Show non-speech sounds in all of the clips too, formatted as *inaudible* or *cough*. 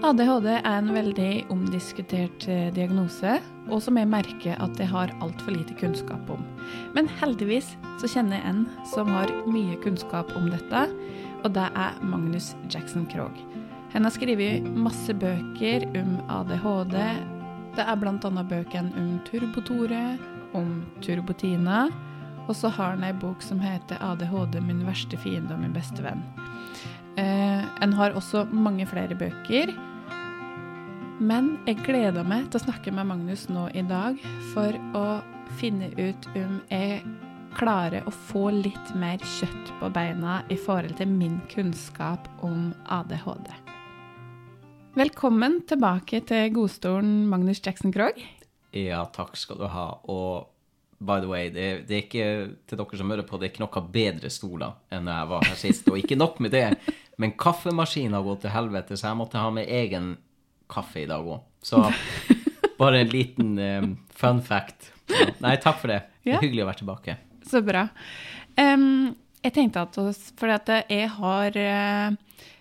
ADHD er en veldig omdiskutert eh, diagnose, og som jeg merker at jeg har altfor lite kunnskap om. Men heldigvis så kjenner jeg en som har mye kunnskap om dette, og det er Magnus Jackson Krogh. Han har skrevet masse bøker om ADHD. Det er bl.a. bøkene om Turbotore, om Turbotina, og så har han ei bok som heter 'ADHD min verste fiende og min beste venn'. Eh, en har også mange flere bøker. Men jeg gleder meg til å snakke med Magnus nå i dag for å finne ut om jeg klarer å få litt mer kjøtt på beina i forhold til min kunnskap om ADHD. Velkommen tilbake til godstolen Magnus Jackson Krogh. Ja, takk skal du ha. Og by the way, det, det er ikke til dere som hører på, det er ikke noen bedre stoler enn jeg var her sist. Og ikke nok med det, men kaffemaskinen har gått til helvete, så jeg måtte ha med egen kaffe i dag òg. Så bare en liten um, fun fact. Nei, takk for det. *laughs* Det er hyggelig å være tilbake. Så bra. Um, jeg tenkte at fordi at jeg har eh,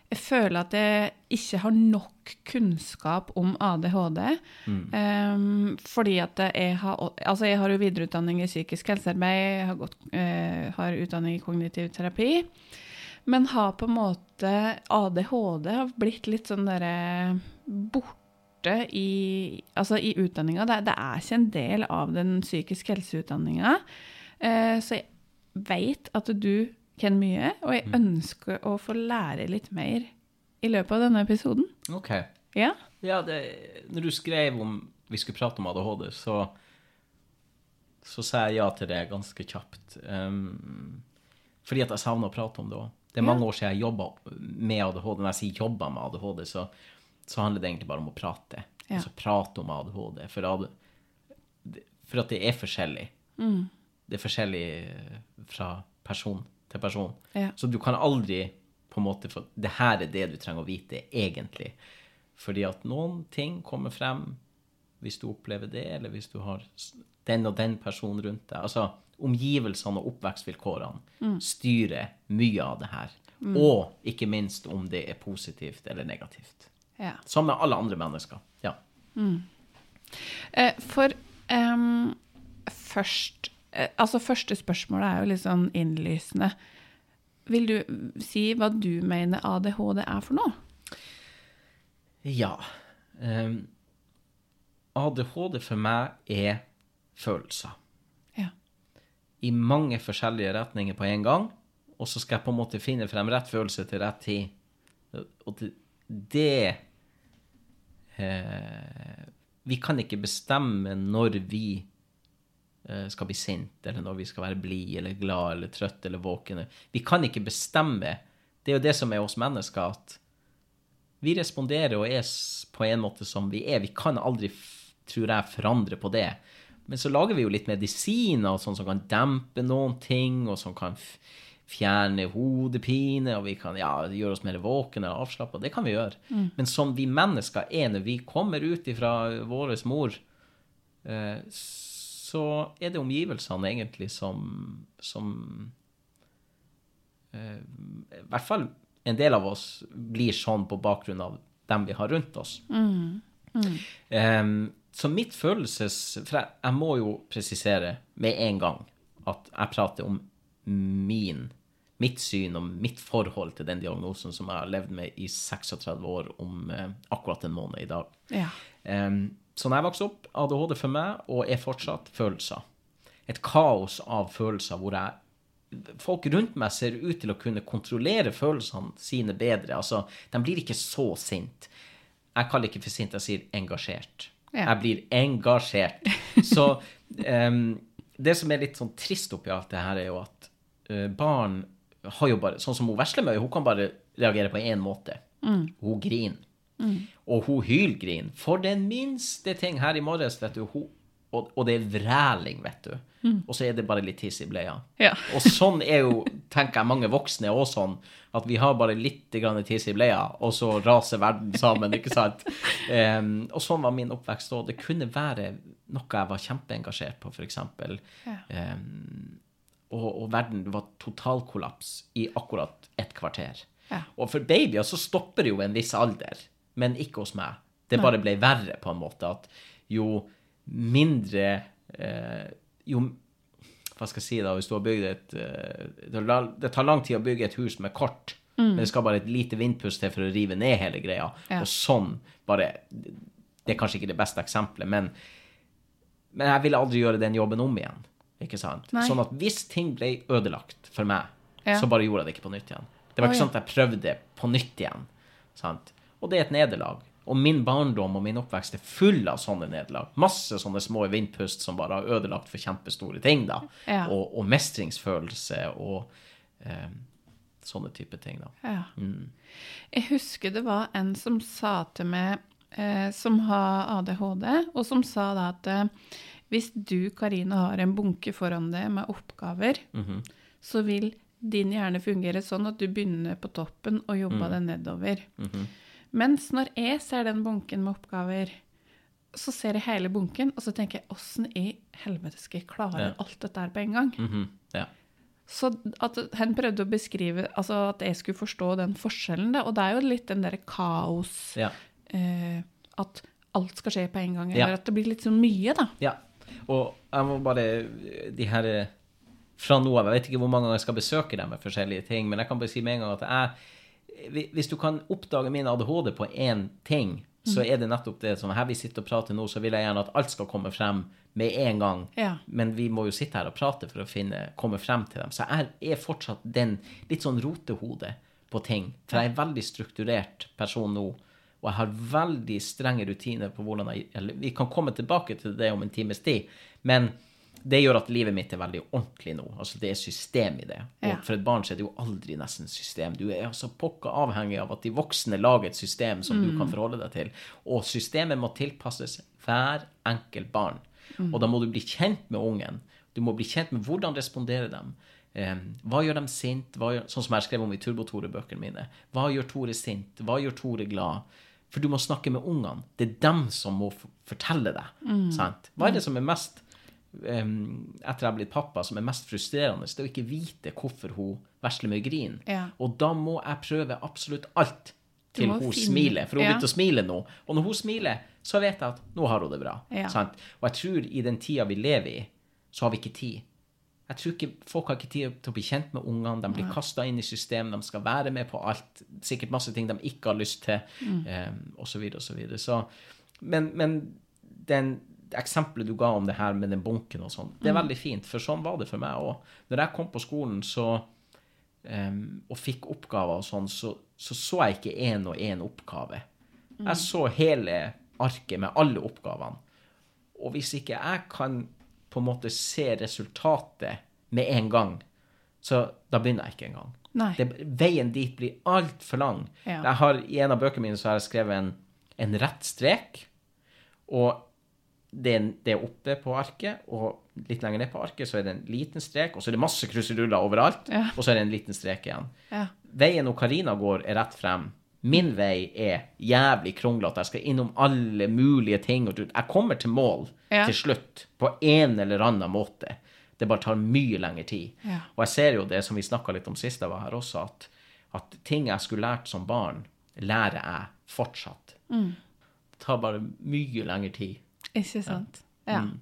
Jeg føler at jeg ikke har nok kunnskap om ADHD. Em, fordi at jeg har Altså, jeg har jo videreutdanning i psykisk helsearbeid, jeg har, gått, uh, har utdanning i kognitiv terapi. Men har på en måte ADHD har blitt litt sånn derre borte i, altså i utdanninga. Det, det er ikke en del av den psykisk helseutdanninga. Eh, så jeg veit at du kan mye, og jeg ønsker å få lære litt mer i løpet av denne episoden. OK. Ja? Ja, det, når du skrev om vi skulle prate om ADHD, så, så sa jeg ja til det ganske kjapt. Um, fordi at jeg savner å prate om det òg. Det er mange år siden jeg jobba med ADHD. Når jeg sier jobba med ADHD, så, så handler det egentlig bare om å prate. Ja. Altså prate om ADHD. For, AD, for at det er forskjellig. Det er forskjellig eh, fra person til person. Ja. Så du kan aldri på en måte få Det her er det du trenger å vite, egentlig. Fordi at noen ting kommer frem hvis du opplever det, eller hvis du har den og den personen rundt deg. Altså, omgivelsene og oppvekstvilkårene styrer mye av det her. Og ikke minst om det er positivt eller negativt. ja. Som med alle andre mennesker. Ja. Eh, for um, først eh, Altså, første spørsmålet er jo litt sånn innlysende. Vil du si hva du mener ADHD er for noe? Ja. Um, ADHD for meg er følelser. I mange forskjellige retninger på en gang. Og så skal jeg på en måte finne frem rett følelse til rett tid. Og det, eh, Vi kan ikke bestemme når vi eh, skal bli sint, eller når vi skal være blid eller glad eller trøtt eller våken. Vi kan ikke bestemme. Det er jo det som er oss mennesker, at vi responderer og er på en måte som vi er. Vi kan aldri, tror jeg, forandre på det. Men så lager vi jo litt medisiner sånn som kan dempe noen ting, og som kan fjerne hodepine, og vi kan ja, gjøre oss mer våkne og avslappa. Det kan vi gjøre. Men som vi mennesker er når vi kommer ut ifra vår mor, eh, så er det omgivelsene egentlig som, som eh, I hvert fall en del av oss blir sånn på bakgrunn av dem vi har rundt oss. Em, så mitt følelses... For jeg, jeg må jo presisere med en gang at jeg prater om min, mitt syn og mitt forhold til den diagnosen som jeg har levd med i 36 år om eh, akkurat en måned i dag. Ja. Um, så når jeg vokste opp, ADHD for meg, og er fortsatt følelser. Et kaos av følelser hvor jeg Folk rundt meg ser ut til å kunne kontrollere følelsene sine bedre. Altså, de blir ikke så sint. Jeg kaller ikke for sint, jeg sier engasjert. Jeg blir engasjert. Så um, det som er litt sånn trist oppi alt det her, er jo at barn har jo bare Sånn som hun Veslemøy, hun kan bare reagere på én måte. Hun griner. Og hun hylgriner for den minste ting her i morges, vet du. Hun, og, og det er vræling, vet du. Og så er det bare litt tiss i bleia. Ja. *laughs* Og sånn er jo, tenker jeg, mange voksne òg sånn. At vi har bare litt tiss i bleia, og så raser verden sammen, ikke sant? *laughs* Um, og sånn var min oppvekst òg. Det kunne være noe jeg var kjempeengasjert på, f.eks. Ja. Um, og, og verden var totalkollaps i akkurat et kvarter. Ja. Og for babyer så stopper det jo en viss alder. men ikke hos meg. Det bare ble verre, på en måte. At jo mindre eh, Jo Hva skal jeg si, da, hvis du har bygd et eh, det tar lang tid å bygge et hus med kort, men det skal bare et lite vindpust til for å rive ned hele greia. Ja. Og sånn bare Det er kanskje ikke det beste eksempelet, men men jeg ville aldri gjøre den jobben om igjen. Ikke sant? Nei. Sånn at hvis ting ble ødelagt for meg, Ja. så bare gjorde jeg det ikke på nytt igjen. Det var ikke ikke ja. sånn at jeg prøvde på nytt igjen. Sant? Og det er et nederlag. Og min barndom og min oppvekst er full av sånne nederlag. Masse sånne små vindpust som bare har ødelagt for kjempestore ting, da. Ja. Og, og mestringsfølelse og eh, sånne type ting, da. Ja. Mm. Jeg husker det var en som sa til meg, eh, som har ADHD, og som sa da at eh, hvis du, Karina, har en bunke foran deg med oppgaver, Mhm. så vil din hjerne fungere sånn at du begynner på toppen og jobber Mm. deg nedover. Mhm. Mens når jeg ser den bunken med oppgaver, så ser jeg hele bunken, og så tenker jeg åssen i helvete skal jeg klare Ja. alt dette her på en gang? Mhm. Ja. Så at han prøvde å beskrive altså at jeg skulle forstå den forskjellen. Og det er jo litt den derre kaos ja. eh, At alt skal skje på en gang. Eller at det blir litt så mye, da. Ja, og jeg må bare De her eh, fra nå av Jeg vet ikke hvor mange ganger jeg skal besøke dem med forskjellige ting, men jeg kan bare si med en gang at jeg Hvis du kan oppdage min ADHD på én ting, så er det nettopp det som her vi sitter og prater nå, så vil jeg gjerne at alt skal komme frem med en gang. Ja. Men vi må jo sitte her og prate for å finne, komme frem til dem. Så jeg er fortsatt den litt sånn rotehode på ting. For jeg er en veldig strukturert person nå. Og jeg har veldig strenge rutiner på hvordan jeg eller Vi kan komme tilbake til det om en times tid. Men det gjør at livet mitt er veldig ordentlig nå. Altså det er system i det. Og Ja. for et barn så er det jo aldri nesten system. Du er altså pokka avhengig av at de voksne lager et system som du kan forholde deg til. Og systemet må tilpasses hver enkelt barn. Og da må du bli kjent med ungen. Du må bli kjent med hvordan responderer dem. Eh, hva gjør dem sint? Gjør, sånn som jeg skrev om i Turbo-Tore-bøkene mine. Hva gjør Tore sint? Hva gjør Tore glad? For du må snakke med ungene. Det er dem som må fortelle deg. Sant? Hva er det som er mest etter jeg har blitt pappa, som er mest frustrerende, det er å ikke vite hvorfor hun versler med grin. Ja. Og da må jeg prøve absolutt alt til hun finne- smiler. For hun Ja. begynte å smile nå. Og når hun smiler, så vet jeg at nå har hun det bra. Ja. Sant? Og jeg tror i den tida vi lever i, så har vi ikke tid. Jeg tror ikke Folk har ikke tid til å bli kjent med ungene. De blir kasta inn i systemet. de skal være med på alt. Sikkert masse ting de ikke har lyst til, Mm. um, så videre. Men, men den eksempelet du ga om det her med den bunken og sånn, Mm. det er veldig fint, for sånn var det for meg òg. Når jeg kom på skolen så, um, og fikk oppgaver og sånn, så, så så jeg ikke én og én oppgave. Jeg så hele arket med alle oppgavene. Og hvis ikke jeg kan på en måte se resultatet med en gang, så da begynner jeg ikke engang. Det, veien dit blir altfor lang. Ja. Jeg har, I en av bøkene mine så har jeg skrevet en, en rett strek, og det er, det oppe på arket, og litt lenger ned på arket så er det en liten strek, og så er det masse kruseduller overalt, Ja. og så er det en liten strek igjen. Ja. Veien Okarina Karina går er rett frem. Min vei er jævlig kronglete. Jeg skal innom alle mulige ting. Jeg kommer til mål Ja. til slutt på en eller annen måte. Det bare tar mye lengre tid. Ja. Og jeg ser jo det som vi snakka litt om sist jeg var her også, at, at ting jeg skulle lært som barn, lærer jeg fortsatt. Mm. Det tar bare mye lengre tid. Ikke sant? Ja. Mm.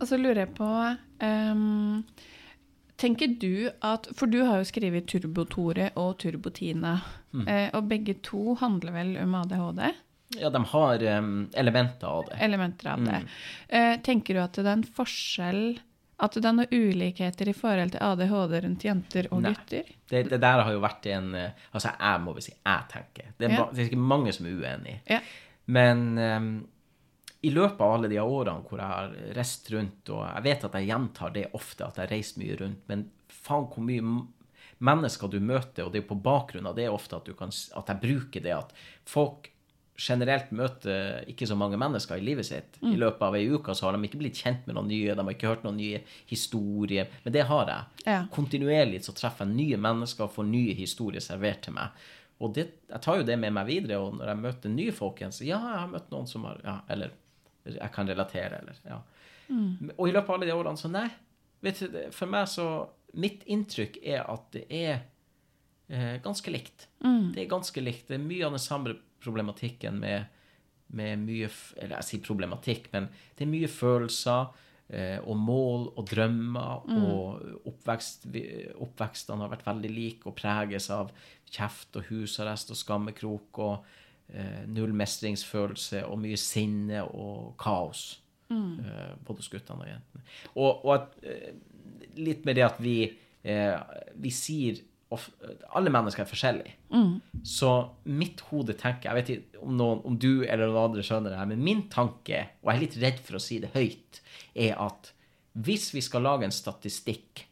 Og så lurer jeg på um, Tenker du at For du har jo skrevet Turbo-Tore og Turbo-Tina. Mm. Eh, og begge to handler vel om ADHD? Ja, de har um, elementer av det. Elementer av det. Mm. Eh, tenker du at det er en forskjell At det er noen ulikheter i forhold til ADHD rundt jenter og Nei. gutter? det. Det der har jo vært en eh, Altså, jeg må vel si jeg tenker. Det er, Ja. det er ikke mange som er uenig. Ja. Men em, i løpet av alle de årene hvor jeg har reist rundt, og jeg vet at jeg gjentar det ofte, at jeg reiser mye rundt, men faen hvor mye mennesker du møter, og det er på bakgrunn av det ofte at, du kan, at jeg bruker det at folk generelt møter ikke så mange mennesker i livet sitt. I løpet av ei uke så har de ikke blitt kjent med noen nye, de har ikke hørt noen nye historier, men det har jeg. Ja. Kontinuerlig så treffer jeg nye mennesker og får nye historier servert til meg. Og det, jeg tar jo det med meg videre, og når jeg møter nye folk igjen, så ja, jeg har møtt noen som har Ja, eller jeg kan relatere, eller ja. Og i løpet av alle de årene så nei. Vet du, for meg så Mitt inntrykk er at det er eh, ganske likt. Mm. Det er ganske likt. Det er mye av den samme problematikken med, med mye Eller jeg sier problematikk, men det er mye følelser eh, og mål og drømmer, Mm. og oppvekst, oppvekstene har vært veldig like og preges av kjeft og husarrest og skammekrok og null mestringsfølelse og mye sinne og kaos. Mm. eh, både hos guttene og jentene. Og, og at, eh, litt med det at vi, eh, vi sier Alle mennesker er forskjellige. Mm. Så mitt hode tenker Jeg vet ikke om, noen, om du eller noen andre skjønner det her, men min tanke, og jeg er litt redd for å si det høyt, er at hvis vi skal lage en statistikk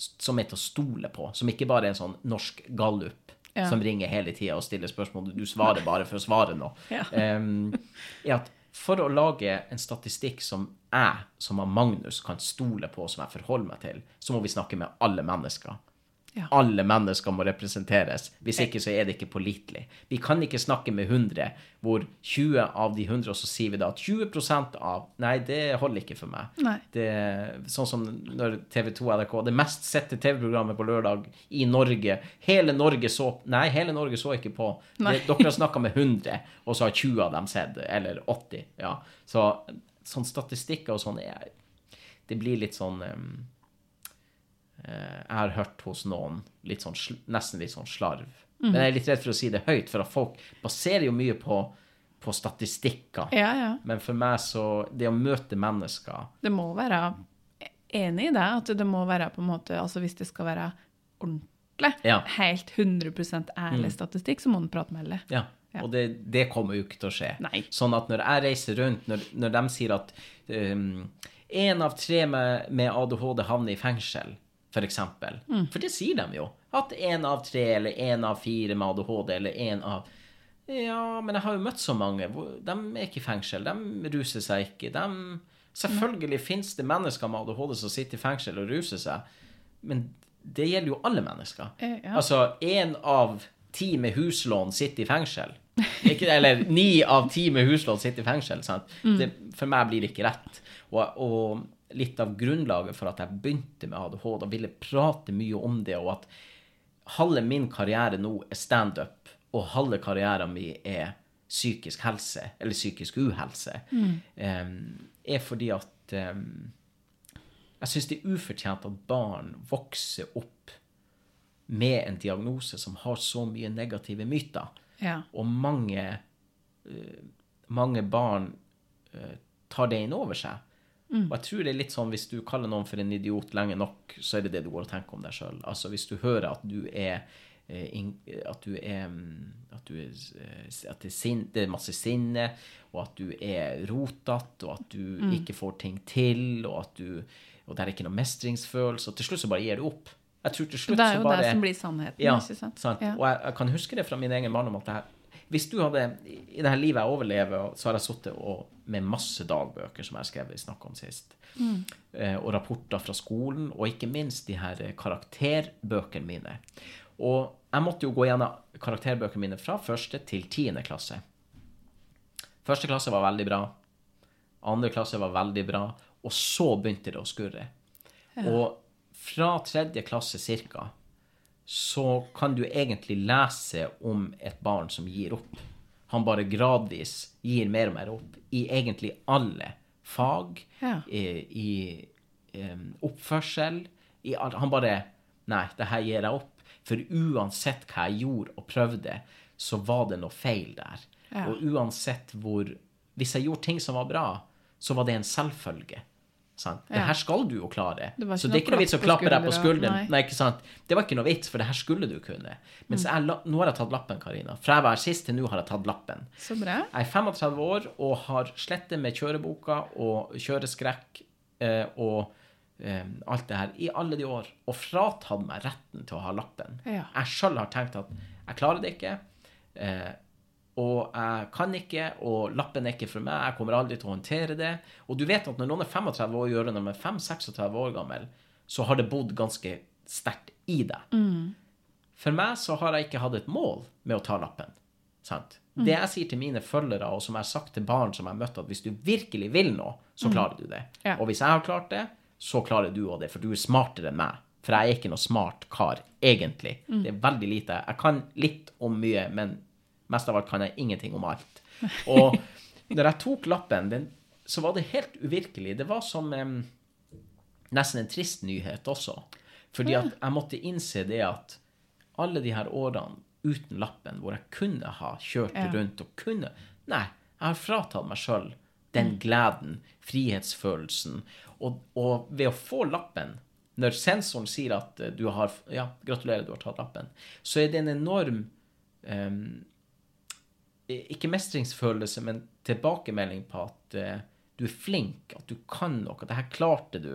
som er til å stole på, som ikke bare er en sånn norsk gallup Ja. som ringer hele tida og stiller spørsmål, du svarer bare for å svare nå, *laughs* Ja. Um, er at for å lage en statistikk som jeg, som Magnus, kan stole på, som jeg forholder meg til, så må vi snakke med alle mennesker. Ja. Alle mennesker må representeres. Hvis ikke så er det ikke pålitelig. Vi kan ikke snakke med 100, hvor 20 av de 100, og så sier vi da at 20% av Nei, det holder ikke for meg. Det, sånn som når TV2 NRK Det mest sette TV-programmet på lørdag i Norge. Hele Norge så Nei, hele Norge så ikke på. Det, dere har snakka med *laughs* 100, og så har 20 av dem sett, eller 80. Ja. Så sånn statistikker og sånn Det blir litt sånn eh, Jeg har hørt hos noen litt sånn, nesten litt sånn slarv. Men jeg er litt redd for å si det høyt, for at folk baserer jo mye på, på statistikker. Ja, ja. Men for meg så Det å møte mennesker Det må være enig i det, at det må være på en måte Altså hvis det skal være ordentlig, Ja. helt 100 ærlig statistikk, så må du prate med alle. Ja. Ja. Og det, det kommer jo ikke til å skje. Nei. Sånn at når jeg reiser rundt, når, når de sier at én av tre med, med ADHD havner i fengsel, for eksempel. Mm. For det sier de jo. At én av tre eller én av fire med ADHD eller én av Ja, men jeg har jo møtt så mange. De er ikke i fengsel. De ruser seg ikke. De, selvfølgelig finnes det mennesker med ADHD som sitter i fengsel og ruser seg, men det gjelder jo alle mennesker. Eh, ja. Altså, én av ti med huslån sitter i fengsel. Ikke, eller ni av ti med huslån sitter i fengsel. Sant? Det, for meg blir det ikke rett. Og, og litt av grunnlaget for at jeg begynte med ADHD og ville prate mye om det, og at halve min karriere nå er standup, og halve karrieren min er psykisk helse, eller psykisk uhelse, em, er fordi at um, jeg syns det er ufortjent at barn vokser opp med en diagnose som har så mye negative myter. Ja. Og mange, uh, mange barn uh, tar det inn over seg. Og jeg tror det er litt sånn hvis du kaller noen for en idiot lenge nok, så er det det du går og tenker om deg sjøl. Altså hvis du hører at du er eh, at du er mm, at du er, eh, at det er, sin, det er masse sinne, og at du er rotete, og at du ikke får ting til, og at du og det er ikke noe mestringsfølelse, og til slutt så bare gir du opp. Jeg tror til slutt Det er jo bare det som blir sannheten, ja, sant? sant? Ja. Og jeg, jeg kan huske det fra min egen barndom at det her Hvis du hadde I det her livet jeg overlever, så har jeg sittet med masse dagbøker som jeg har skrevet, i snakka om sist, Mm. eh, og rapporter fra skolen, og ikke minst de her eh, karakterbøkene mine. Og jeg måtte jo gå gjennom karakterbøkene mine fra første til tiende klasse. Første klasse var veldig bra. Andre klasse var veldig bra. Og så begynte det å skurre. Og fra tredje klasse cirka, så kan du egentlig lese om et barn som gir opp. Han bare gradvis gir mer og mer opp i egentlig alle fag, Ja. i, i um, oppførsel. I, alt. han bare Nei, det her gir jeg opp. For uansett hva jeg gjorde og prøvde, så var det noe feil der. Ja. Og uansett hvor Hvis jeg gjorde ting som var bra, så var det en selvfølge. Sant? Det her skal du jo klare. Det Så det er ikke noe vits å klappe deg på skulderen. nei. Nei, ikke sant? Det var ikke noe vits, for det her skulle du kunne. Mens Mm. jeg, nå har jeg tatt lappen, Karina. Fra jeg var sist til nå har jeg tatt lappen. Så bra. Jeg er 35 år og har slettet med kjøreboka og kjøreskrekk eh, og eh, alt det her i alle de år, og fratatt meg retten til å ha lappen. Ja. Jeg sjøl har tenkt at jeg klarer det ikke, eh, og jeg kan ikke, og lappen er ikke for meg, jeg kommer aldri til å håndtere det. Og du vet at når noen er 35 år gjør det når de er 5-36 år gammel, så har det bodd ganske sterkt i deg. For meg så har jeg ikke hatt et mål med å ta lappen. Sant? Det jeg sier til mine følgere, og som jeg har sagt til barn som jeg har møtt, at hvis du virkelig vil noe, så klarer du det. Ja. Og hvis jeg har klart det, så klarer du òg det, for du er smartere enn meg. For jeg er ikke noe smart kar, egentlig. Det er veldig lite. Jeg kan litt om mye, men mest av alt kan jeg ingenting om alt. Og når jeg tok lappen, den, så var det helt uvirkelig. Det var som um, nesten en trist nyhet også. Fordi at jeg måtte innse det at alle de her årene uten lappen, hvor jeg kunne ha kjørt Ja. rundt og kunne Nei, jeg har fratatt meg sjøl den gleden, frihetsfølelsen. Og, og ved å få lappen, når sensoren sier at du har Ja, gratulerer, du har tatt lappen, så er det en enorm em, ikke mestringsfølelse, men tilbakemelding på at uh, du er flink, at du kan noe, det her klarte du.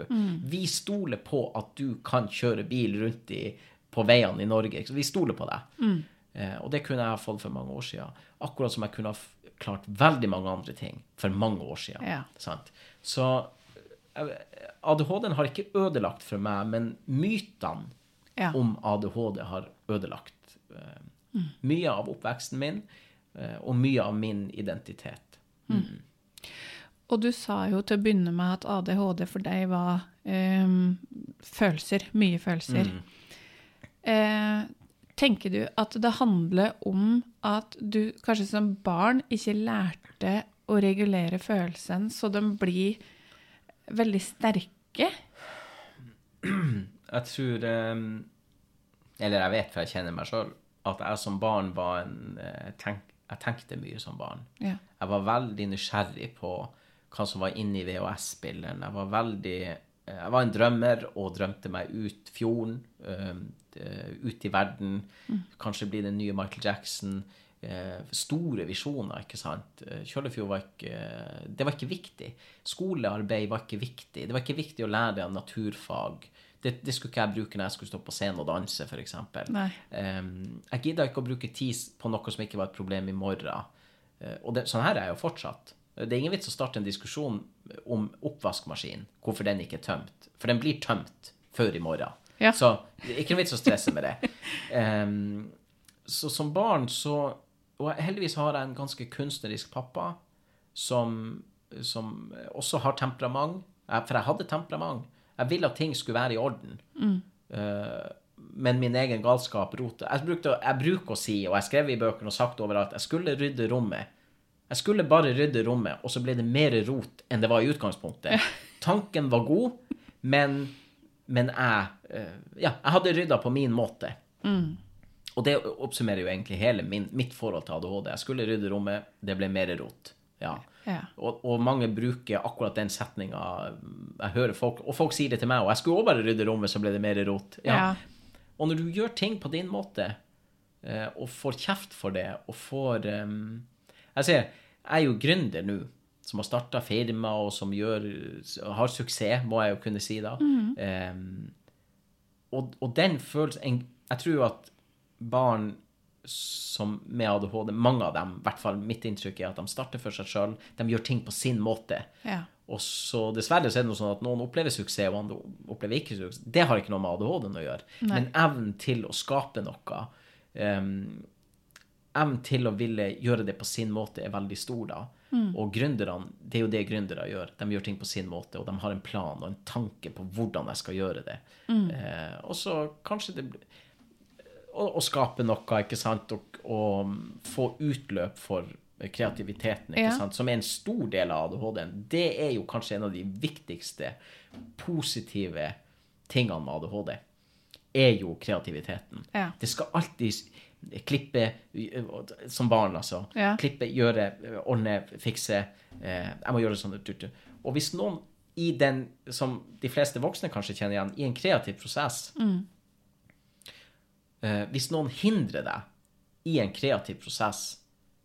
Vi stoler på at du kan kjøre bil rundt i, på veiene i Norge. Vi stoler på deg. Eh, og det kunne jeg ha fått for mange år siden. Akkurat som jeg kunne ha klart veldig mange andre ting for mange år siden. Ja. Sant? Så eh, ADHD-en har ikke ødelagt for meg, men mytene Ja. om ADHD har ødelagt eh, mye av oppveksten min eh, og mye av min identitet. Og du sa jo til å begynne med at ADHD for deg var um, følelser. Mye følelser. Eh, tenker du at det handler om at du kanskje som barn ikke lærte å regulere følelsene, så de blir veldig sterke? Jeg tror eh, Eller jeg vet, for jeg kjenner meg sjøl, at jeg som barn var en eh, tenk, Jeg tenkte mye som barn. Ja. Jeg var veldig nysgjerrig på hva som var inni VHS-spilleren. Jeg var veldig Jeg var en drømmer og drømte meg ut fjorden, eh, ut i verden. Kanskje bli den nye Michael Jackson. Eh, store visjoner, ikke sant. Eh, Kjøllefjord var ikke Det var ikke viktig. Skolearbeid var ikke viktig. Det var ikke viktig å lære deg naturfag. Det, det skulle ikke jeg bruke når jeg skulle stå på scenen og danse, f.eks. Um, jeg gidda ikke å bruke tid på noe som ikke var et problem i morgen. Uh, og det, sånn her er jeg jo fortsatt. Det er ingen vits å starte en diskusjon om oppvaskmaskinen, hvorfor den ikke er tømt. For den blir tømt før i morgen. Ja. Så det er ikke noe vits å stresse med det. Um, så som barn så Og heldigvis har jeg en ganske kunstnerisk pappa som, som også har temperament. For jeg hadde temperament. Jeg ville at ting skulle være i orden. Eh, men min egen galskap roter. Jeg, brukte, jeg bruker å si, og jeg skrev i bøkene og sagt overalt, jeg skulle rydde rommet. Jeg skulle bare rydde rommet, og så ble det mer rot enn det var i utgangspunktet. Tanken var god, men, men jeg eh, Ja, jeg hadde rydda på min måte. Og det oppsummerer jo egentlig hele min, mitt forhold til ADHD. Jeg skulle rydde rommet, det ble mer rot. Ja. Ja. Og, og mange bruker akkurat den setninga. Jeg hører folk, og folk sier det til meg, og jeg skulle òg bare rydde rommet, så ble det mer rot. Ja. Og når du gjør ting på din måte, eh, og får kjeft for det, og får um, Jeg sier, jeg er jo gründer nå, som har starta firma, og som gjør, har suksess, må jeg jo kunne si da. Eh, og, og den følelsen Jeg tror jo at barn som med ADHD, mange av dem, i hvert fall mitt inntrykk er at de starter for seg sjøl, de gjør ting på sin måte. Ja. Og så dessverre så er det noe sånn at noen opplever suksess, og andre opplever ikke suksess. Det har ikke noe med ADHD-en å gjøre. Nei. Men evnen til å skape noe, um, evnen til å ville gjøre det på sin måte, er veldig stor da. Og gründerne, det er jo det gründere gjør. De gjør ting på sin måte, og de har en plan og en tanke på hvordan de skal gjøre det. Eh, og så kanskje det blir å, å skape noe, ikke sant, og, og få utløp for kreativiteten, ikke Ja. sant, som er en stor del av ADHD-en. Det er jo kanskje en av de viktigste positive tingene med ADHD, er jo kreativiteten. Ja. Det skal alltid klippe, som barn altså, Ja. klippe, gjøre, ordne, fikse, eh, jeg må gjøre sånn, og hvis noen i den, som de fleste voksne kanskje kjenner igjen, i en kreativ prosess, eh, hvis noen hindrer deg i en kreativ prosess,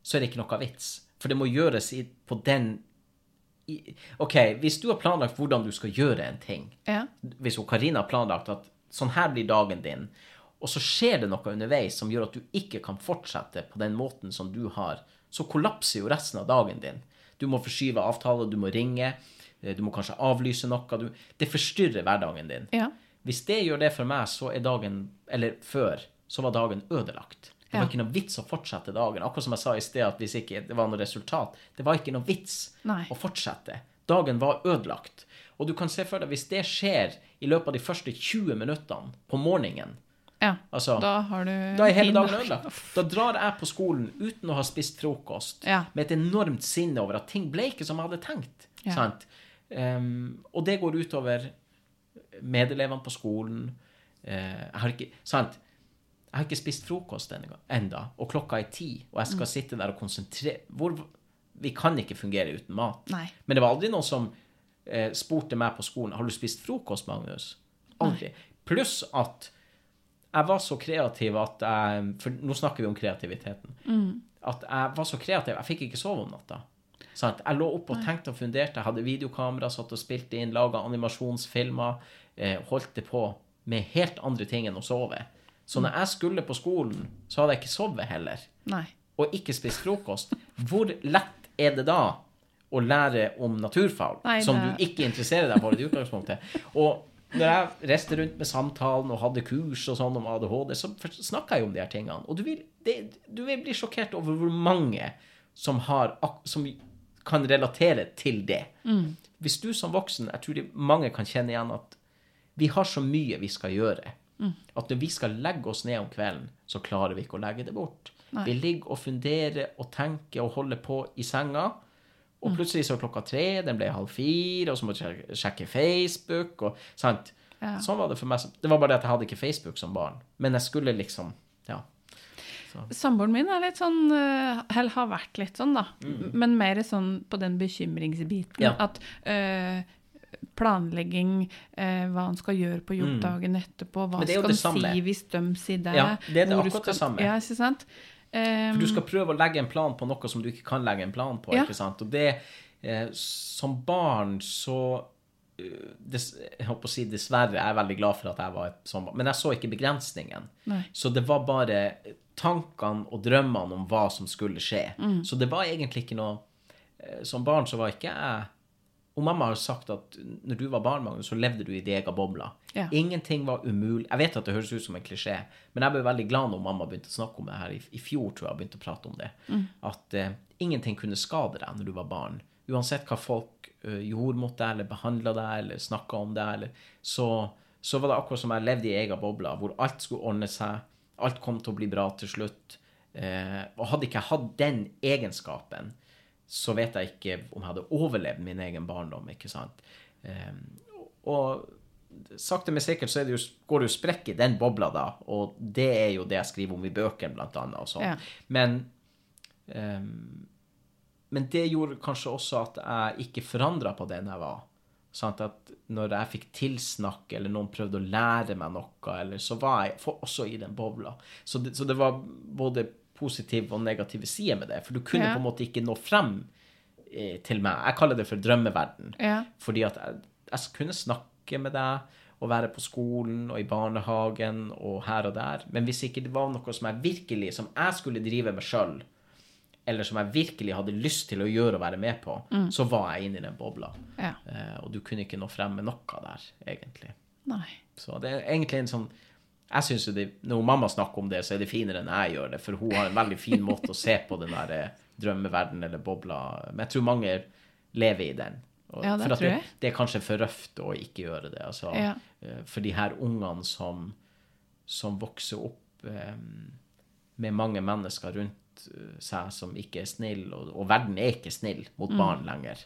så er det ikke noe vits. For det må gjøres i, på den OK, hvis du har planlagt hvordan du skal gjøre en ting, Ja. hvis Karina har planlagt at sånn her blir dagen din, og så skjer det noe underveis som gjør at du ikke kan fortsette på den måten som du har, så kollapser jo resten av dagen din. Du må forskyve avtaler, du må ringe, eh, du må kanskje avlyse noe. Du, det forstyrrer hverdagen din. Ja. Hvis det gjør det for meg, så er dagen Eller før, så var dagen ødelagt. Det var Ja. ikke noe vits å fortsette dagen. Akkurat som jeg sa i sted, at hvis ikke det var noe resultat Det var ikke noe vits Nei. å fortsette. dagen var ødelagt. Og du kan se for deg, hvis det skjer i løpet av de første 20 minuttene på morgenen, Ja. altså Da har du da er hele dagen ødelagt. Da drar jeg på skolen uten å ha spist frokost, Ja. med et enormt sinne over at ting ble ikke som jeg hadde tenkt. Ja. Sant? Ehm, og det går utover medelevene på skolen. Uh, jeg har ikke Sant? Jeg har ikke spist frokost enda, og klokka er ti, og jeg Mm. skal sitte der og konsentrere hvor, Vi kan ikke fungere uten mat. Nei. Men det var aldri noen som eh, spurte meg på skolen har du spist frokost, Magnus. Aldri. Pluss at jeg var så kreativ at jeg For nå snakker vi om kreativiteten. Mm. At jeg var så kreativ. Jeg fikk ikke sove om natta. Sant? Jeg lå oppe og tenkte og funderte. Jeg hadde videokamera, satt og spilte inn, laga animasjonsfilmer. Eh, holdt det på med helt andre ting enn å sove. Så når jeg skulle på skolen, så hadde jeg ikke sovet heller Nei. og ikke spist frokost, hvor lett er det da å lære om naturfag, Nei, som du ikke interesserer deg for i utgangspunktet? Og når jeg reiste rundt med samtalen og hadde kurs og sånn om ADHD, så snakka jeg om de her tingene. Og du vil, det, du vil bli sjokkert over hvor mange som, har, som kan relatere til det. Hvis du som voksen, jeg tror mange kan kjenne igjen at vi har så mye vi skal gjøre. At når vi skal legge oss ned om kvelden, så klarer vi ikke å legge det bort. Nei. Vi ligger og funderer og tenker og holder på i senga. Og plutselig så er klokka tre, den ble halv fire, og så må du sjekke- Facebook. og sant? Ja. Sånn var det for meg. Det var bare det at jeg hadde ikke Facebook som barn. Men jeg skulle liksom Ja. Samboeren min er litt sånn, eh, eller har vært litt sånn, da. Men mer sånn på den bekymringsbiten. Mm. Ja. At eh, planlegging, eh, hva han skal gjøre på jobb dagen etterpå, hva Mm. Jo skal han si hvis de sier det. Ja, det er det akkurat skal, det samme. Ja, ikke sant? Um, For du skal prøve å legge en plan på noe som du ikke kan legge en plan på. Ja. ikke sant? Og det, eh, Som barn så Des, Jeg holdt på å si dessverre, jeg er veldig glad for at jeg var et sånt. Men jeg så ikke begrensningen. Nei. Så det var bare tankene og drømmene om hva som skulle skje. Mm. Så det var egentlig ikke noe eh, Som barn så var ikke jeg Og mamma har sagt at når du var barn, Magnus, så levde du i din egen boble. Ja. Ingenting var umulig. Jeg vet at det høres ut som en klisjé, men jeg ble veldig glad når mamma begynte å snakke om det her. I, fjor tror jeg jeg begynte å prate om det. At uh, ingenting kunne skade deg når du var barn. Uansett hva folk uh, gjorde mot deg, eller behandla deg, eller snakka om deg, eller, så, så var det akkurat som jeg levde i egen boble, hvor alt skulle ordne seg. Alt kom til å bli bra til slutt. Uh, og hadde ikke jeg hatt den egenskapen, så vet jeg ikke om jeg hadde overlevd min egen barndom, ikke sant? Eh, og sakte, men sikkert så det jo, går det jo sprekk i den bobla da, og det er jo det jeg skriver om i bøkene, blant annet, og sånn. Ja. Men um, men det gjorde kanskje også at jeg ikke forandra på den jeg var. Sånn At når jeg fikk tilsnakk, eller noen prøvde å lære meg noe, eller så var jeg også i den bobla. Så det, så det var både positive og negative sider med det. For du kunne Ja. på en måte ikke nå frem eh, til meg. Jeg kaller det for drømmeverden. Ja. Fordi at jeg, jeg kunne snakke med deg og være på skolen og i barnehagen og her og der. Men hvis ikke det var noe som jeg virkelig, som jeg skulle drive med sjøl, eller som jeg virkelig hadde lyst til å gjøre og være med på, så var jeg inne i den bobla. ja. Eh, og du kunne ikke nå frem med noe der, egentlig. Nei. Så det er egentlig en sånn jeg synes det, Når mamma snakker om det, så er det finere enn jeg gjør det, for hun har en veldig fin måte å se på den der drømmeverdenen drømmeverden eller bobla. Men jeg tror mange lever i den. Og, Ja, det for tror jeg. det er kanskje for røft å ikke gjøre det. Altså, Ja. eh, For de her ungene som, som vokser opp eh, med mange mennesker rundt eh, seg som ikke er snille, og, og verden er ikke snill mot barn lenger.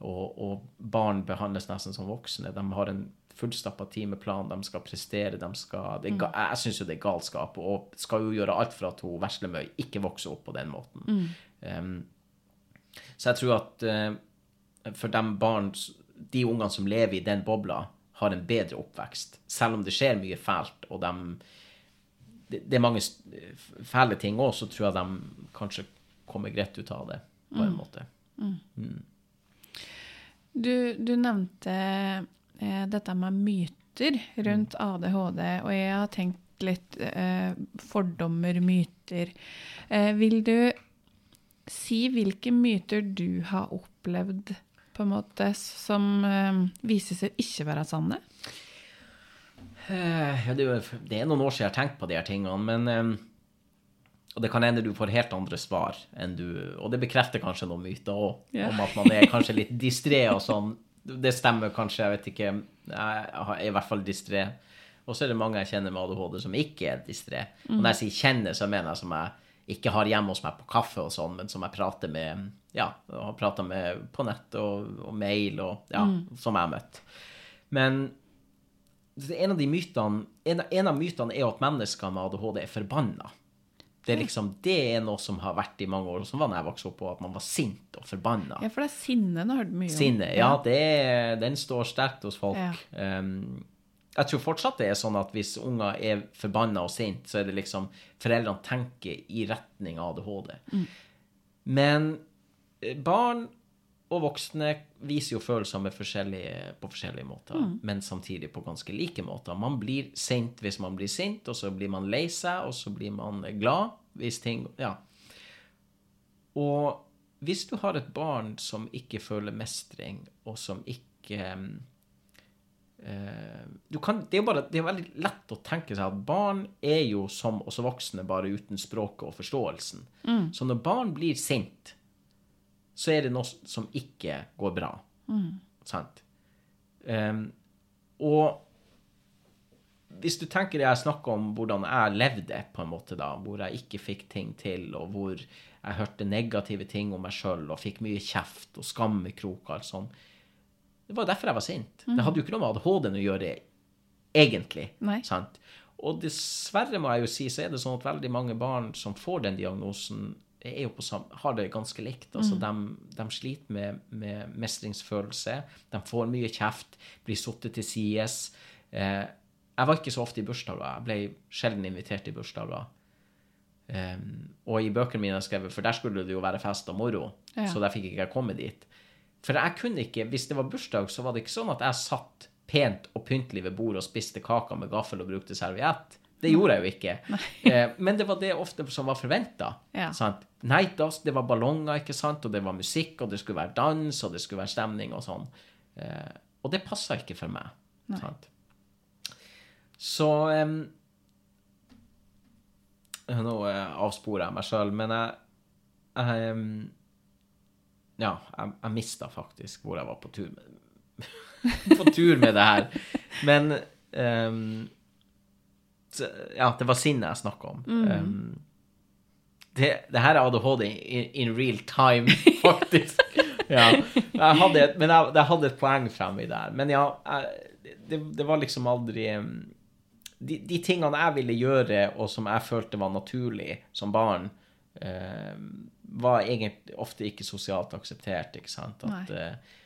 Og, og barn behandles nesten som voksne. De har en fullstappa timeplan, de skal prestere, de skal det er Jeg syns jo det er galskap, og skal jo gjøre alt for at hun Veslemøy ikke vokser opp på den måten. Um, så jeg tror at uh, for de barn, de ungene som lever i den bobla, har en bedre oppvekst. Selv om det skjer mye fælt, og de det, det er mange fæle ting òg, så tror jeg de kanskje kommer greit ut av det, på en måte. Du, du nevnte eh, dette med myter rundt ADHD, og jeg har tenkt litt eh, fordommer, myter. Eh, vil du si hvilke myter du har opplevd på en måte som eh, viser seg ikke være sanne? Eh, Ja, det, er noen år siden jeg har tenkt på de her tingene, men eh, og det kan hende du får helt andre svar enn du Og det bekrefter kanskje noen myter òg, Ja. om at man er kanskje litt distré og sånn. Det stemmer kanskje, jeg vet ikke. Jeg er i hvert fall distré. Og så er det mange jeg kjenner med ADHD som ikke er distré. Og når jeg sier kjenner, så mener jeg som jeg ikke har hjemme hos meg på kaffe og sånn, men som jeg prater med ja, har prata med på nett og, og mail og ja, som jeg har møtt. Men en av de mytene en, en av mytene er jo at mennesker med ADHD er forbanna. Det er liksom, det er noe som har vært i mange år, og som var da jeg vokste opp på, at man var sint og forbanna. Ja, for det er sinne du har hørt mye om. Sinne, ja, det, den står sterkt hos folk. Ja. Um, jeg tror fortsatt det er sånn at hvis unger er forbanna og sint, så er det liksom foreldrene tenker i retning av ADHD. Men eh, barn og voksne viser jo følelser forskjellige, på forskjellige måter, men samtidig på ganske like måter. Man blir sint hvis man blir sint, og så blir man lei seg, og så blir man glad hvis ting Ja. Og hvis du har et barn som ikke føler mestring, og som ikke du kan, det, er bare, det er veldig lett å tenke seg at barn er jo som oss voksne, bare uten språket og forståelsen. Så når barn blir sint, så er det noe som ikke går bra. Sant? Um, og hvis du tenker jeg snakker om hvordan jeg levde, på en måte da, hvor jeg ikke fikk ting til, og hvor jeg hørte negative ting om meg sjøl og fikk mye kjeft og skammekrok og alt sånt, det var derfor jeg var sint. Det hadde jo ikke noe med ADHD-en å gjøre, egentlig. Nei. Sant? Og dessverre, må jeg jo si, så er det sånn at veldig mange barn som får den diagnosen, er jo på sam har det ganske likt. Altså, de, de sliter med, med mestringsfølelse. De får mye kjeft, blir satt til side. Eh, jeg var ikke så ofte i bursdager. Jeg ble sjelden invitert i bursdager. Um, og i bøkene mine jeg skrev, for der skulle det jo være fest og moro, Ja. så der fikk ikke jeg komme dit. For jeg kunne ikke, hvis det var bursdag, så var det ikke sånn at jeg satt pent og pyntelig ved bordet og spiste kaka med gaffel og brukte serviett. Det gjorde jeg jo ikke. *laughs* Eh, men det var det ofte som var forventa. Ja. Nei, det var ballonger, ikke sant, og det var musikk, og det skulle være dans, og det skulle være stemning og sånn. Eh, og det passa ikke for meg. Sant? Så em, Nå avsporer jeg meg sjøl, men jeg, jeg Ja, jeg, jeg mista faktisk hvor jeg var på tur med, *laughs* på tur med det her. Men så, Ja, det var sinnet jeg snakka om. Em, det, det her er ADHD in, in real time, *laughs* faktisk. ja. Jeg hadde et, men jeg, jeg hadde et poeng fremme i der. Men ja, jeg, det, det var liksom aldri de, de tingene jeg ville gjøre, og som jeg følte var naturlig som barn, uh, var egentlig ofte ikke sosialt akseptert, ikke sant? At, Nei. eh,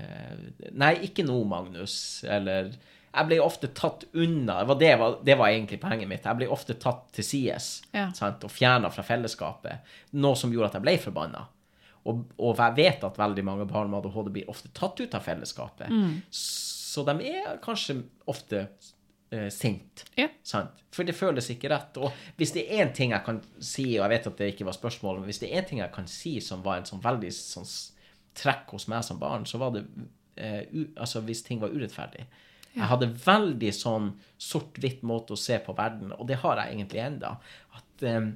eh, nei, ikke nå, Magnus. Eller Jeg ble ofte tatt unna. Det var, det, var, det var egentlig poenget mitt. Jeg ble ofte tatt til sides Ja. sant? og fjerna fra fellesskapet. Noe som gjorde at jeg ble forbanna. Og, og jeg vet at veldig mange barn med ADHD blir ofte tatt ut av fellesskapet. Så de er kanskje ofte eh, sint. Ja. For det føles ikke rett. Og hvis det er én ting jeg kan si, og jeg vet at det ikke var spørsmålet, men hvis det er én ting jeg kan si som var en sånn veldig sånn trekk hos meg som barn, så var det eh, u, altså hvis ting var urettferdig. Jeg hadde veldig sånn sort-hvitt måte å se på verden, og det har jeg egentlig enda. At eh,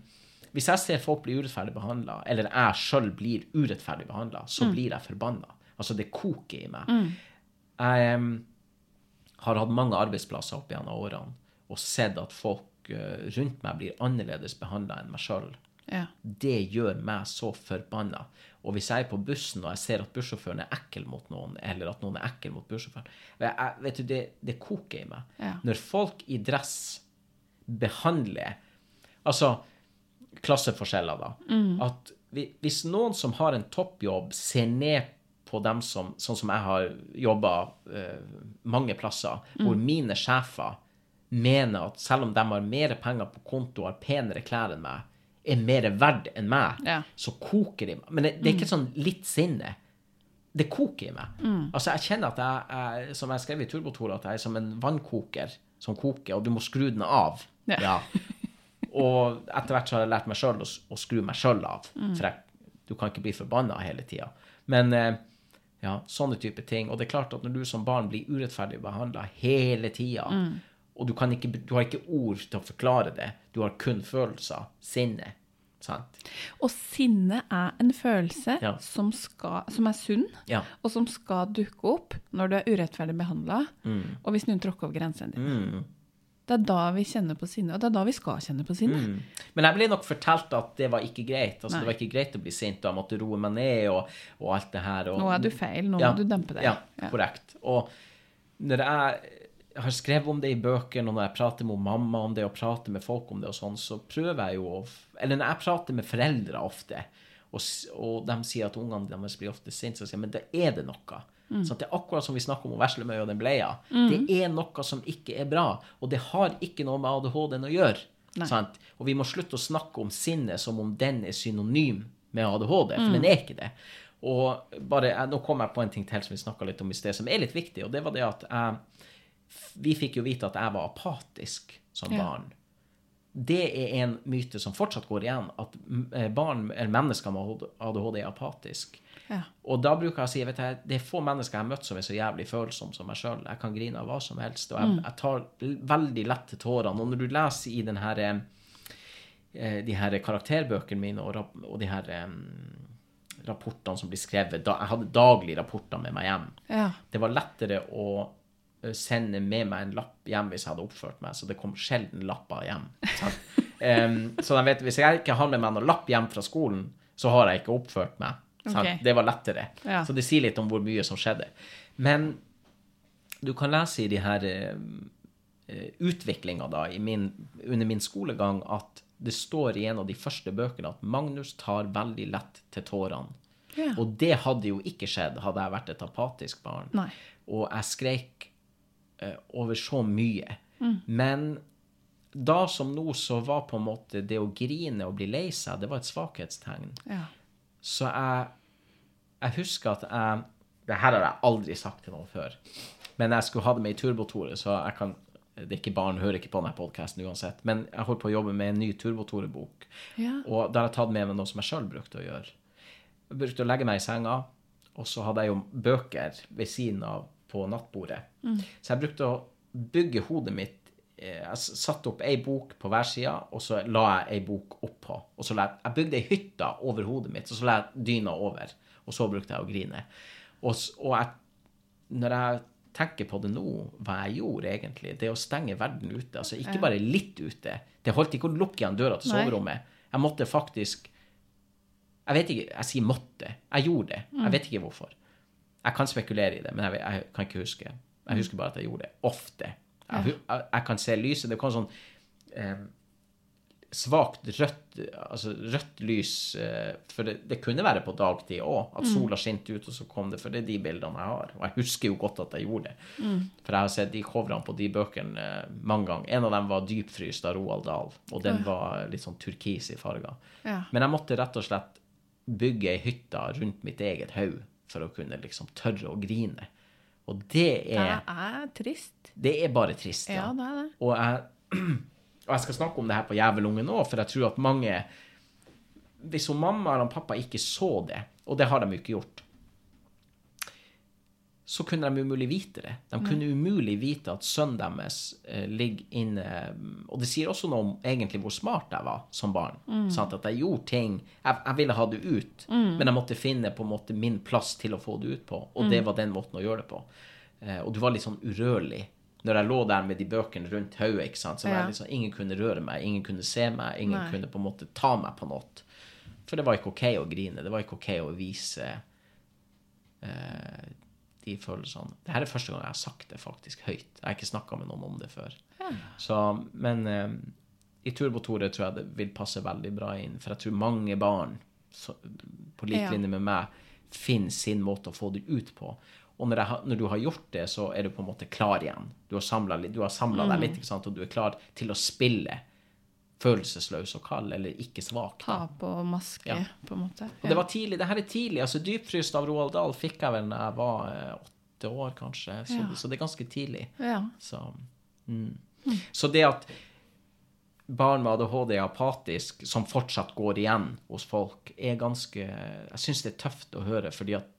hvis jeg ser folk bli urettferdig behandla, eller jeg sjøl blir urettferdig behandla, så blir jeg forbanna. Altså, det koker i meg. Jeg um, har hatt mange arbeidsplasser opp gjennom årene og sett at folk eh, rundt meg blir annerledes behandla enn meg sjøl. Ja. Det gjør meg så forbanna. Og hvis jeg er på bussen og jeg ser at bussjåføren er ekkel mot noen, eller at noen er ekkel mot bussjåføren jeg, Vet du, det, det koker i meg. Ja. Når folk i dress behandler Altså klasseforskjeller, da. At vi- hvis noen som har en toppjobb, ser ned på dem som Sånn som jeg har jobba uh, mange plasser, hvor mine sjefer mener at selv om de har mer penger på konto og har penere klær enn meg, er mer verdt enn meg, Ja. så koker det i meg. Men det, det er ikke sånn litt sinne. Det koker i meg. Altså, jeg kjenner at jeg, jeg som jeg skrev i Turbotor, at jeg er som en vannkoker som koker, og du må skru den av. Ja. Og etter hvert så har jeg lært meg sjøl å, å skru meg sjøl av. For jeg, du kan ikke bli forbanna hele tida. Men eh, ja, sånne type ting. Og det er klart at når du som barn blir urettferdig behandla hele tida, og du, kan ikke, du har ikke ord til å forklare det, du har kun følelser, sinne, Sant? Og sinne er en følelse Ja. som, skal, som er sunn, Ja. og som skal dukke opp når du er urettferdig behandla, og hvis noen tråkker over grensene dine. Mm. Det er da vi kjenner på sinne, og det er da vi skal kjenne på sinne. Mm. Men jeg ble nok fortalt at det var ikke greit. Altså, Nei. det var ikke greit å bli sint, og jeg måtte roe meg ned og, og alt det her. Og, Nå er du feil, nå Ja. må du dempe deg. Ja, Ja. korrekt. Og når jeg har skrevet om det i bøkene, og når jeg prater med mamma om det, og prater med folk om det og sånn, så prøver jeg jo å Eller når jeg prater med foreldre ofte, og, og de sier at ungene deres blir ofte sinte, så sier jeg men da er det noe. Mm. Så det er akkurat som vi snakker om veslemøya og den bleia. Det er noe som ikke er bra, og det har ikke noe med ADHD-en å gjøre. Sant? Og vi må slutte å snakke om sinnet som om den er synonym med ADHD, for Mm. den er ikke det. Og bare, Nå kom jeg på en ting til som vi snakka litt om i sted, som er litt viktig, og det var det at jeg Vi fikk jo vite at jeg var apatisk som Ja. barn. Det er en myte som fortsatt går igjen, at mm, eh, barn eller mennesker med ADHD er apatisk. Ja. Og da bruker jeg å si vet jeg, det er få mennesker jeg har møtt som er så jævlig følsomme som meg sjøl. Jeg kan grine av hva som helst, og jeg, jeg tar veldig lett til tårene. Og når du leser i den her, eh, de her karakterbøkene mine og, og de her eh, rapportene som blir skrevet da, Jeg hadde daglige rapporter med meg hjem. Ja. Det var lettere å eh, sende med meg en lapp hjem hvis jeg hadde oppført meg, så det kom sjelden lapper hjem. *laughs* Em, så de vet, hvis jeg ikke har med meg noen lapp hjem fra skolen, så har jeg ikke oppført meg. Sant? Ok. Det var lettere. Ja. Så det sier litt om hvor mye som skjedde. Men du kan lese i de her uh, utviklinga da, i min, under min skolegang, at det står i en av de første bøkene at Magnus tar veldig lett til tårene. Ja. Og det hadde jo ikke skjedd hadde jeg vært et apatisk barn. Nei. Og jeg skreik eh, over så mye. Mm. Men da som nå så var på en måte det å grine og bli lei seg, det var et svakhetstegn. Ja. Så jeg, jeg husker at jeg Det her har jeg aldri sagt til noen før. Men jeg skulle ha det med i Turbotore, så jeg kan det er ikke barn, hører ikke på denne podkasten uansett. Men jeg holder på å jobbe med en ny Turbotore-bok. Ja. Og da har jeg tatt med meg noe som jeg sjøl brukte å gjøre. Jeg brukte å legge meg i senga, og så hadde jeg jo bøker ved siden av på nattbordet. Så jeg brukte å bygge hodet mitt eh, Jeg satte opp ei bok på hver side, og så la jeg ei bok oppå. Og så la jeg, jeg bygde ei hytte over hodet mitt, og så la jeg dyna over. Og så brukte jeg å grine. Og, og jeg, når jeg tenker på det nå, hva jeg gjorde egentlig, det å stenge verden ute, altså ikke bare litt ute, det holdt ikke å lukke igjen døra til soverommet. Jeg måtte faktisk Jeg vet ikke, jeg sier måtte. Jeg gjorde det. Jeg vet ikke hvorfor. Jeg kan spekulere i det, men jeg, jeg kan ikke huske. Jeg husker bare at jeg gjorde det. Ofte. Jeg, jeg, jeg kan se lyset. Det kom sånn eh, svakt rødt, altså rødt lys eh, For det, det kunne være på dagtid òg, at sola skinte ut, og så kom det For det er de bildene jeg har. Og jeg husker jo godt at jeg gjorde det. For jeg har sett de coverene på de bøkene eh, mange ganger. En av dem var 'Dypfryst' av Roald Dahl, og den var litt sånn turkis i farger. Ja. Men jeg måtte rett og slett bygge ei hytte rundt mitt eget hode for å kunne liksom tørre å grine. Og det er Det er, trist. det er bare trist, Ja, ja. det er det. Og jeg, *clears throat* og jeg skal snakke om det her på Jævelungen òg, for jeg tror at mange Hvis hun mamma eller pappa ikke så det, og det har de jo ikke gjort, så kunne de umulig vite det. De kunne umulig vite at sønnen deres eh, ligger inne Og det sier også noe om egentlig hvor smart jeg var som barn. Sant? At jeg gjorde ting Jeg, jeg ville ha det ut, men jeg måtte finne på en måte min plass til å få det ut på. Og det var den måten å gjøre det på. Eh, og du var litt sånn urørlig. Når jeg lå der med de bøkene rundt hodet, så var Ja. jeg sånn Ingen kunne røre meg, ingen kunne se meg, ingen Nei. kunne på en måte ta meg på noe. For det var ikke OK å grine. Det var ikke OK å vise eh, de følelsene. Det her er første gang jeg har sagt det faktisk høyt. Jeg har ikke snakka med noen om det før. Så, men eh, i Turbotore tror jeg det vil passe veldig bra inn, for jeg tror mange barn så, på lik Ja. linje med meg finner sin måte å få det ut på. Og når, jeg, når du har gjort det, så er du på en måte klar igjen. Du har samla deg litt, ikke sant? og du er klar til å spille følelsesløs og kald, eller ikke svak. da. Ta på maske, Ja. på en måte. Og det var tidlig. Det her er tidlig. altså Dypfryst av Roald Dahl fikk jeg vel da jeg var eh, åtte år, kanskje. Så, Ja. så det er ganske tidlig. Ja. Så, mm. så det at barn med ADHD er apatisk, som fortsatt går igjen hos folk, er ganske Jeg syns det er tøft å høre, fordi at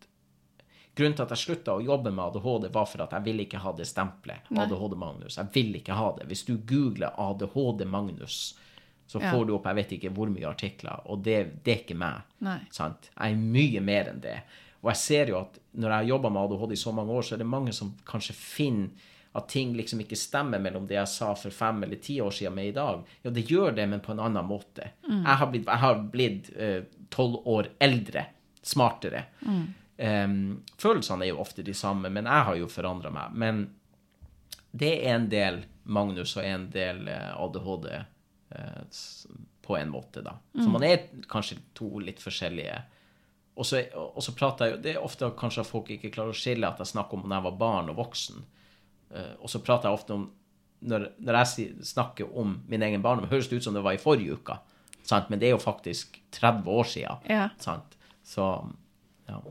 Grunnen til at jeg slutta å jobbe med ADHD, var for at jeg ville ikke ha det stempelet. ADHD-Magnus. Jeg vil ikke ha det. Hvis du googler ADHD-Magnus, så Ja. får du opp jeg vet ikke hvor mye artikler, og det, det er ikke meg. Sant? Jeg er mye mer enn det. Og jeg ser jo at når jeg har jobba med ADHD i så mange år, så er det mange som kanskje finner at ting liksom ikke stemmer mellom det jeg sa for fem eller ti år siden med i dag. Ja, det gjør det, men på en annen måte. Jeg har blitt, jeg har blitt eh, tolv år eldre, smartere. Em, følelsene er jo ofte de samme, men jeg har jo forandra meg. Men det er en del Magnus og en del eh, ADHD på en måte, da. Så man er kanskje to litt forskjellige. Og så, og så prater jeg jo Det er ofte kanskje at folk ikke klarer å skille at jeg snakker om når jeg var barn og voksen. Eh, og så prater jeg ofte om Når, når jeg snakker om min egen barndom, høres det ut som det var i forrige uke. Sant? Men det er jo faktisk 30 år siden. Ja. Sant? Så ja.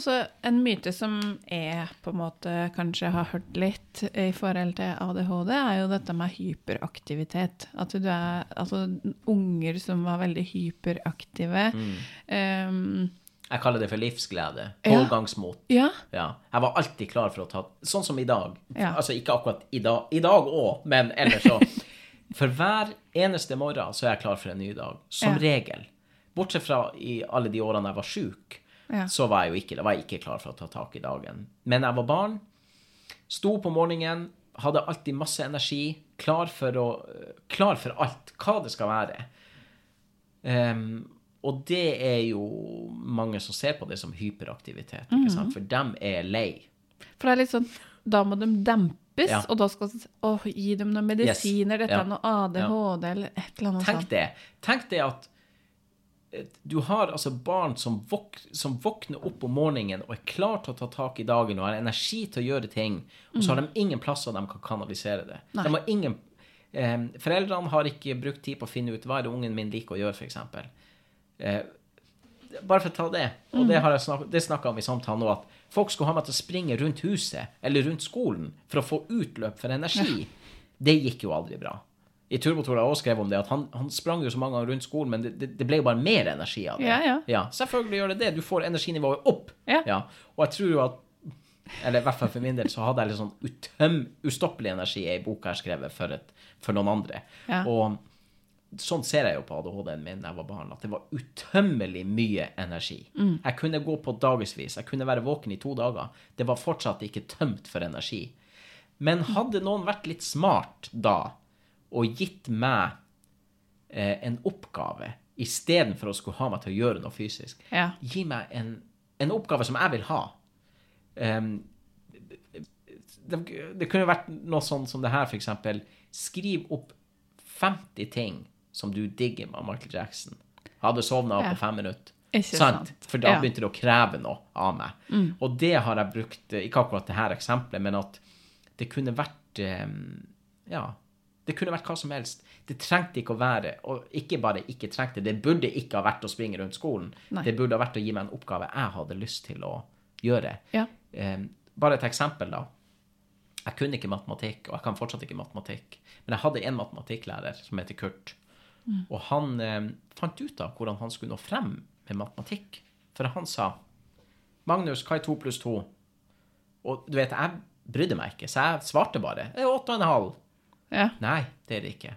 Og så en myte som jeg på en måte kanskje har hørt litt i forhold til ADHD, er jo dette med hyperaktivitet. At du er Altså unger som var veldig hyperaktive. Um, Jeg kaller det for livsglede. Pågangsmot. ja. Ja. Jeg var alltid klar for å ta Sånn som i dag. Ja. Altså ikke akkurat i dag, i dag òg, men ellers så. *laughs* For hver eneste morgen så er jeg klar for en ny dag. Som regel. Bortsett fra i alle de årene jeg var sjuk, Ja. så var jeg jo ikke, var jeg ikke klar for å ta tak i dagen. Men jeg var barn, sto på morgenen, hadde alltid masse energi, klar for, å, klar for alt, hva det skal være. Um, og det er jo mange som ser på det som hyperaktivitet, ikke sant? For dem er lei. For det er litt sånn Da må de dempes, Ja. og da skal å, gi dem noen medisiner, dette Ja. er noe ADHD eller et eller annet Tenk sånt. det. Tenk det at du har altså barn som, våk som våkner opp om morgenen og er klar til å ta tak i dagen og har energi til å gjøre ting, og så har de ingen plasser de kan kanalisere det. Nei. De har ingen eh, Foreldrene har ikke brukt tid på å finne ut hva er det ungen min liker å gjøre, f.eks. Eh, bare for å ta det, og det, har jeg snak snakka om i samtalen nå, at folk skulle ha meg til å springe rundt huset eller rundt skolen for å få utløp for energi. *laughs* Det gikk jo aldri bra. I Turbotor har også skrevet om det, at han, han sprang jo så mange ganger rundt skolen, men det, det, det ble jo bare mer energi av det. Ja, ja. Selvfølgelig gjør det det. Du får energinivået opp. Ja. Og jeg tror jo at eller i hvert fall for min del, så hadde jeg litt sånn utøm, ustoppelig energi i ei bok jeg har skrevet for, et, for noen andre. Ja. Og sånn ser jeg jo på ADHD-en min da jeg var barn, at det var utømmelig mye energi. Jeg kunne gå på dagevis, jeg kunne være våken i to dager. Det var fortsatt ikke tømt for energi. Men hadde noen vært litt smart da, og gitt meg eh, en oppgave istedenfor å skulle ha meg til å gjøre noe fysisk, Ja. gi meg en, en oppgave som jeg vil ha. Um, det, det kunne vært noe sånn som det her, eksempel. Skriv opp 50 ting som du digger med Michael Jackson. Hadde sovna Ja. på fem minutter. Sant? sant. For da Ja. begynte det å kreve noe av meg. Og det har jeg brukt, eh, ikke akkurat det her eksempelet, men at det kunne vært um, Ja. Det kunne vært hva som helst. Det trengte ikke å være Og ikke bare ikke trengte, det burde ikke ha vært å springe rundt skolen. Nei. Det burde ha vært å gi meg en oppgave jeg hadde lyst til å gjøre. Ja. Um, bare et eksempel, da. Jeg kunne ikke matematikk, og jeg kan fortsatt ikke matematikk. Men jeg hadde en matematikklærer som heter Kurt. Mm. Og han um, fant ut av hvordan han skulle nå frem med matematikk. For han sa Magnus, hva er to pluss to? Og du vet, jeg brydde meg ikke, så jeg svarte bare. 8,5. Ja. Nei, det er det ikke.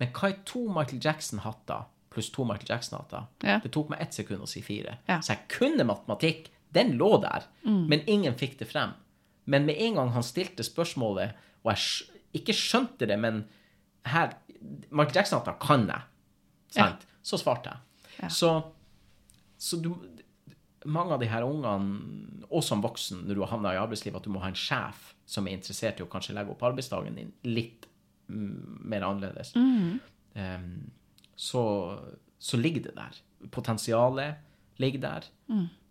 Men hva er to Michael Jackson-hatter pluss to Michael Jackson-hatter? Ja. Det tok meg ett sekund å si fire. Ja. Så jeg kunne matematikk. Den lå der. Mm. Men ingen fikk det frem. Men med en gang han stilte spørsmålet, og jeg ikke skjønte det, men her Michael Jackson-hatter kan jeg. Sant? Så svarte jeg. Så, så du mange av de her ungene, og som voksen, når du har havna i arbeidslivet, at du må ha en sjef som er interessert i å kanskje legge opp arbeidsdagen din litt mer annerledes, Em, så, så ligger det der. Potensialet ligger der.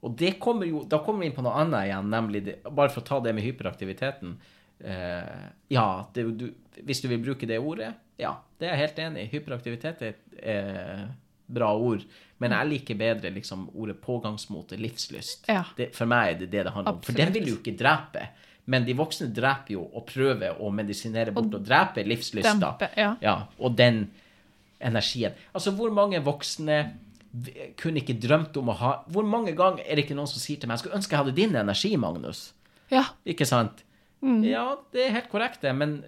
Og det kommer jo, da kommer vi inn på noe annet igjen, nemlig det, bare for å ta det med hyperaktiviteten. Uh, ja, det, du, hvis du vil bruke det ordet, ja, det er jeg helt enig i. Hyperaktivitet er et eh, bra ord, men jeg liker bedre liksom ordet pågangsmote, livslyst. Ja. Det, for meg er det det det handler om. For den vil du jo ikke drepe. Men de voksne dreper jo og prøver å medisinere bort og, drepe livslysta. ja. ja. Og den energien. Altså, hvor mange voksne kunne ikke drømt om å ha Hvor mange ganger er det ikke noen som sier til meg 'Jeg skulle ønske jeg hadde din energi, Magnus'? Ja. Ikke sant? Ja, det er helt korrekt, det, men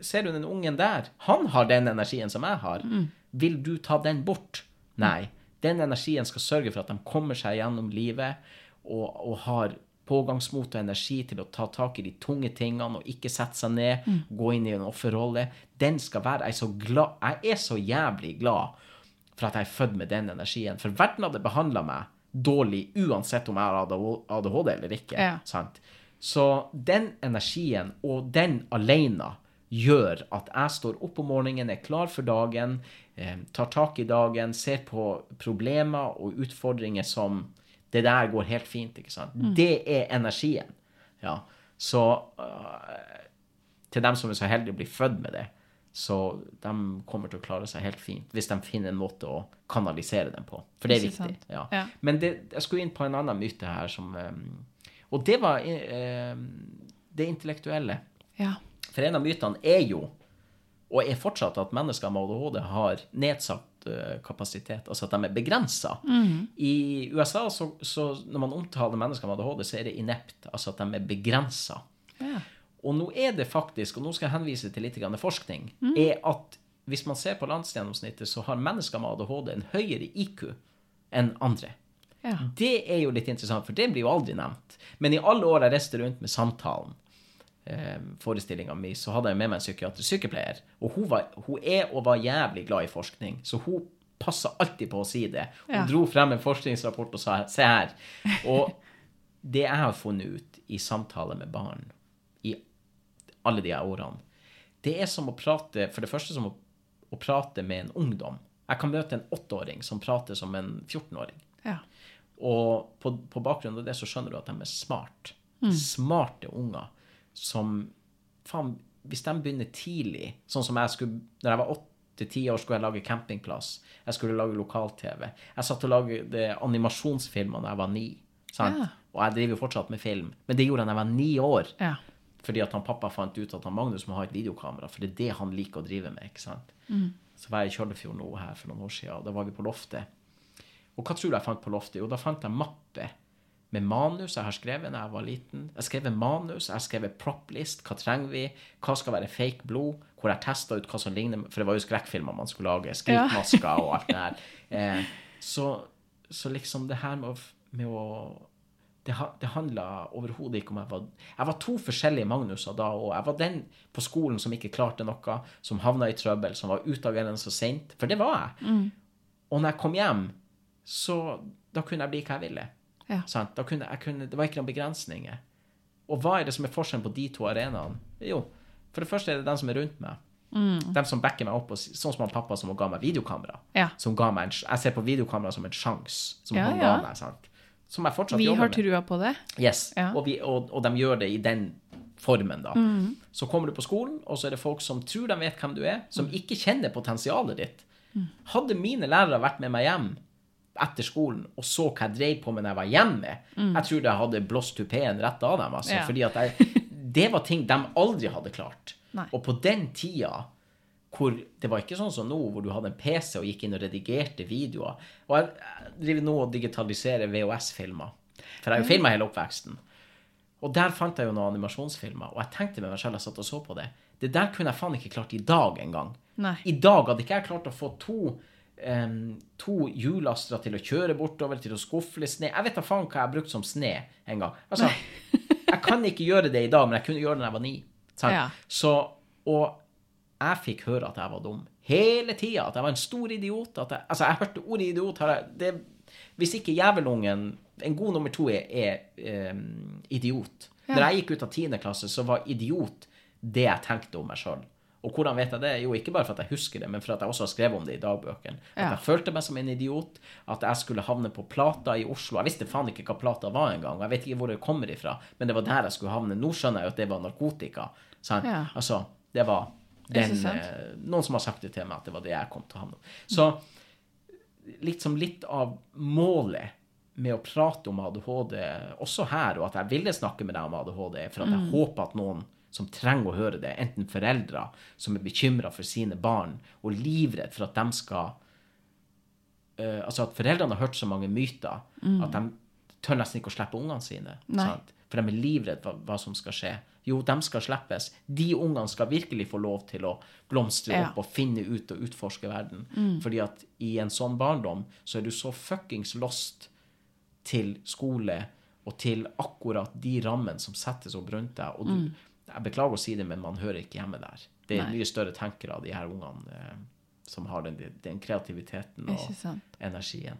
ser du den ungen der? Han har den energien som jeg har. Vil du ta den bort? Nei. Den energien skal sørge for at de kommer seg gjennom livet og, og har pågangsmot og energi til å ta tak i de tunge tingene og ikke sette seg ned, gå inn i en offerrolle. Den skal være Jeg så, glad, jeg er så jævlig glad for at jeg er født med den energien. For verden hadde behandla meg dårlig uansett om jeg har ADHD eller ikke. Ja. Sant? Så den energien, og den alene, gjør at jeg står opp om morgenen, er klar for dagen, eh, tar tak i dagen, ser på problemer og utfordringer som Det der går helt fint, ikke sant? Det er energien. Ja. Så uh, til dem som er så heldige å bli født med det, så de kommer til å klare seg helt fint hvis de finner en måte å kanalisere dem på. For det er viktig. Ja. Ja. Men det, jeg skulle inn på en annen myte her som um, Og det var uh, det intellektuelle. Ja. For en av mytene er jo, og er fortsatt, at mennesker med ADHD har nedsatt kapasitet, altså at de er begrensa. I USA, så, så når man omtaler mennesker med ADHD, så er det inept, altså at de er begrensa. ja. Og nå er det faktisk, og nå skal jeg henvise til litt forskning, forskning, er at hvis man ser på landsgjennomsnittet, så har mennesker med ADHD en høyere IQ enn andre. Ja. Det er jo litt interessant, for det blir jo aldri nevnt. Men i alle år jeg reiste rundt med samtalen, eh, forestillinga mi, så hadde jeg med meg en psykiatrisk sykepleier. Og hun, var, hun er og var jævlig glad i forskning, så hun passa alltid på å si det. Hun Ja. dro frem en forskningsrapport og sa se her. Og det jeg har funnet ut i samtale med barn i alle de her årene, det er som å prate For det første som å, å prate med en ungdom. Jeg kan møte en åtteåring som prater som en 14-åring. ja. Og på, på bakgrunn av det så skjønner du at de er smart. Smarte unger som Faen, hvis de begynner tidlig, sånn som jeg skulle Når jeg var åtte-ti år, skulle jeg lage campingplass. Jeg skulle lage lokal-TV. Jeg satt og lagde animasjonsfilmer da jeg var ni. Sant? Ja. Og jeg driver jo fortsatt med film. Men det gjorde jeg da jeg var ni år. Ja. Fordi at han pappa fant ut at han Magnus må ha et videokamera, for det er det han liker å drive med. ikke sant? Så var jeg i Kjøllefjord nå her for noen år siden, og da var vi på loftet. Og hva tror du jeg fant på loftet? Jo, da fant jeg mappe med manus jeg har skrevet da jeg var liten. Jeg har skrevet manus, jeg har skrevet prop-list, hva trenger vi, hva skal være fake blod, hvor jeg testa ut hva som ligner, for det var jo skrekkfilmer man skulle lage, skrikmasker og alt det her. Eh, så, så liksom det her med å, med å det, det handla overhodet ikke om jeg var Jeg var to forskjellige Magnuser da òg. Jeg var den på skolen som ikke klarte noe, som havna i trøbbel, som var utagerende så sent. For det var jeg. Og når jeg kom hjem, så da kunne jeg bli hva jeg ville. Ja. Kunne, kunne, det var ikke noen begrensninger. Og hva er det som er forskjellen på de to arenaene? Jo, for det første er det den som er rundt meg. Den som backer meg opp, og, sånn som han pappa som ga meg videokamera. Ja. Som ga meg en, jeg ser på videokamera som en sjanse som Ja, han ga meg. sant? Som jeg fortsatt Vi jobber har trua på det. Yes, og, vi, og, og de gjør det i den formen, da. Mm. Så kommer du på skolen, og så er det folk som tror de vet hvem du er, som Mm. ikke kjenner potensialet ditt. Hadde mine lærere vært med meg hjem etter skolen og så hva jeg drev på med når jeg var hjemme, jeg tror jeg hadde blåst tupeen rett av dem. Altså, Mm. Ja. fordi at jeg, *laughs* det var ting de aldri hadde klart. Nei. Og på den tida hvor det var ikke sånn som nå, hvor du hadde en PC og gikk inn og redigerte videoer. Og jeg, jeg driver nå og digitaliserer VHS-filmer. For jeg har jo filma hele oppveksten. Og der fant jeg jo noen animasjonsfilmer, og jeg tenkte med meg selv, jeg satt og så på det, det der kunne jeg faen ikke klart i dag engang. I dag hadde ikke jeg klart å få to, em, to hjulastere til å kjøre bortover, til å skufle sne. Jeg vet da faen hva jeg har brukt som sne en gang. Altså, *laughs* jeg kan ikke gjøre det i dag, men jeg kunne gjøre det da jeg var ni. Ja. Så, og jeg fikk høre at jeg var dum. Hele tida. At jeg var en stor idiot. Jeg, altså, jeg hørte ordet idiot. Jeg, det, hvis ikke jævelungen En god nummer to er, er um, idiot. Ja. Når jeg gikk ut av tiende klasse, så var idiot det jeg tenkte om meg sjøl. Og hvordan vet jeg det? Jo, ikke bare for at jeg husker det, men for at jeg også har skrevet om det i dagbøkene. At Ja. jeg følte meg som en idiot. At jeg skulle havne på Plata i Oslo. Jeg visste faen ikke hva Plata var engang. Jeg vet ikke hvor det kommer ifra, men det var der jeg skulle havne. Nå skjønner jeg jo at det var narkotika. Sant? Ja. Altså, det var den, eh, noen som har sagt det til meg, at det var det jeg kom til å havne Så litt som litt av målet med å prate om ADHD, også her, og at jeg ville snakke med deg om ADHD, for at jeg håper at noen som trenger å høre det, enten foreldre som er bekymra for sine barn og livredd for at de skal uh, Altså at foreldrene har hørt så mange myter at de tør nesten ikke å slippe ungene sine. Sant? For de er livredd for hva som skal skje. Jo, de skal slippes. De ungene skal virkelig få lov til å blomstre Ja. opp og finne ut og utforske verden. Fordi at i en sånn barndom så er du så fuckings lost til skole og til akkurat de rammene som settes opp rundt deg. Og du, jeg beklager å si det, men man hører ikke hjemme der. Det er Nei. mye større tenkere, de her ungene, eh, som har den, den kreativiteten og energien.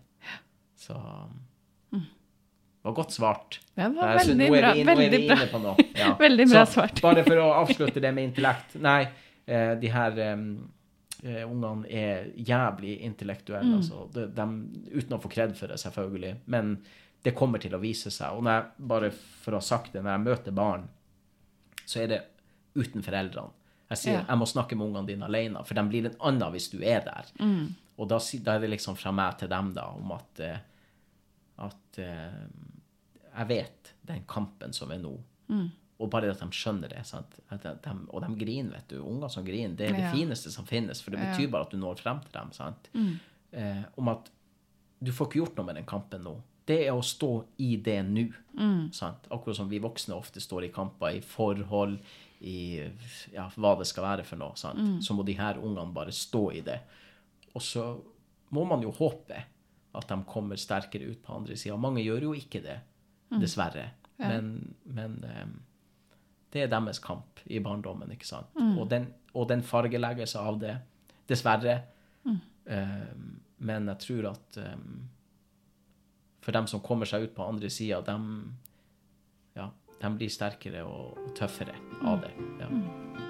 Så det var godt svart. Det var veldig nå er bra. vi, nå er Veldig vi bra. inne på noe. Ja. *laughs* Veldig bra Så, svart. Bare for å avslutte det med intellekt. Nei, eh, de her eh, eh, ungene er jævlig intellektuelle, Mm. altså. De, de, uten å få kred for det, selvfølgelig. Men det kommer til å vise seg. Og når jeg, bare for å ha sagt det, når jeg møter barn, så er det uten foreldrene. Jeg sier Ja. jeg må snakke med ungene dine alene, for de blir en annen hvis du er der. Mm. Og da, da er det liksom fra meg til dem da, om at, eh, at eh, jeg vet den kampen som er nå. Mm. Og bare at de skjønner det. De, de, og de griner, vet du. Unger som griner, det er det Ja. fineste som finnes. For det betyr bare at du når frem til dem. Sant? Mm. Eh, om at du får ikke gjort noe med den kampen nå. Det er å stå i det nå. Mm. Sant? Akkurat som vi voksne ofte står i kamper, i forhold, i ja, hva det skal være for noe. Sant? Mm. Så må de her ungene bare stå i det. Og så må man jo håpe at de kommer sterkere ut på andre sida. Mange gjør jo ikke det, dessverre. Mm. Ja. Men, men um, det er deres kamp i barndommen, ikke sant? Mm. Og, den, og den fargeleggelse av det, dessverre. Mm. Eh, men jeg tror at eh, for dem som kommer seg ut på andre sida, de, ja, dem, blir sterkere og, tøffere av det. Ja.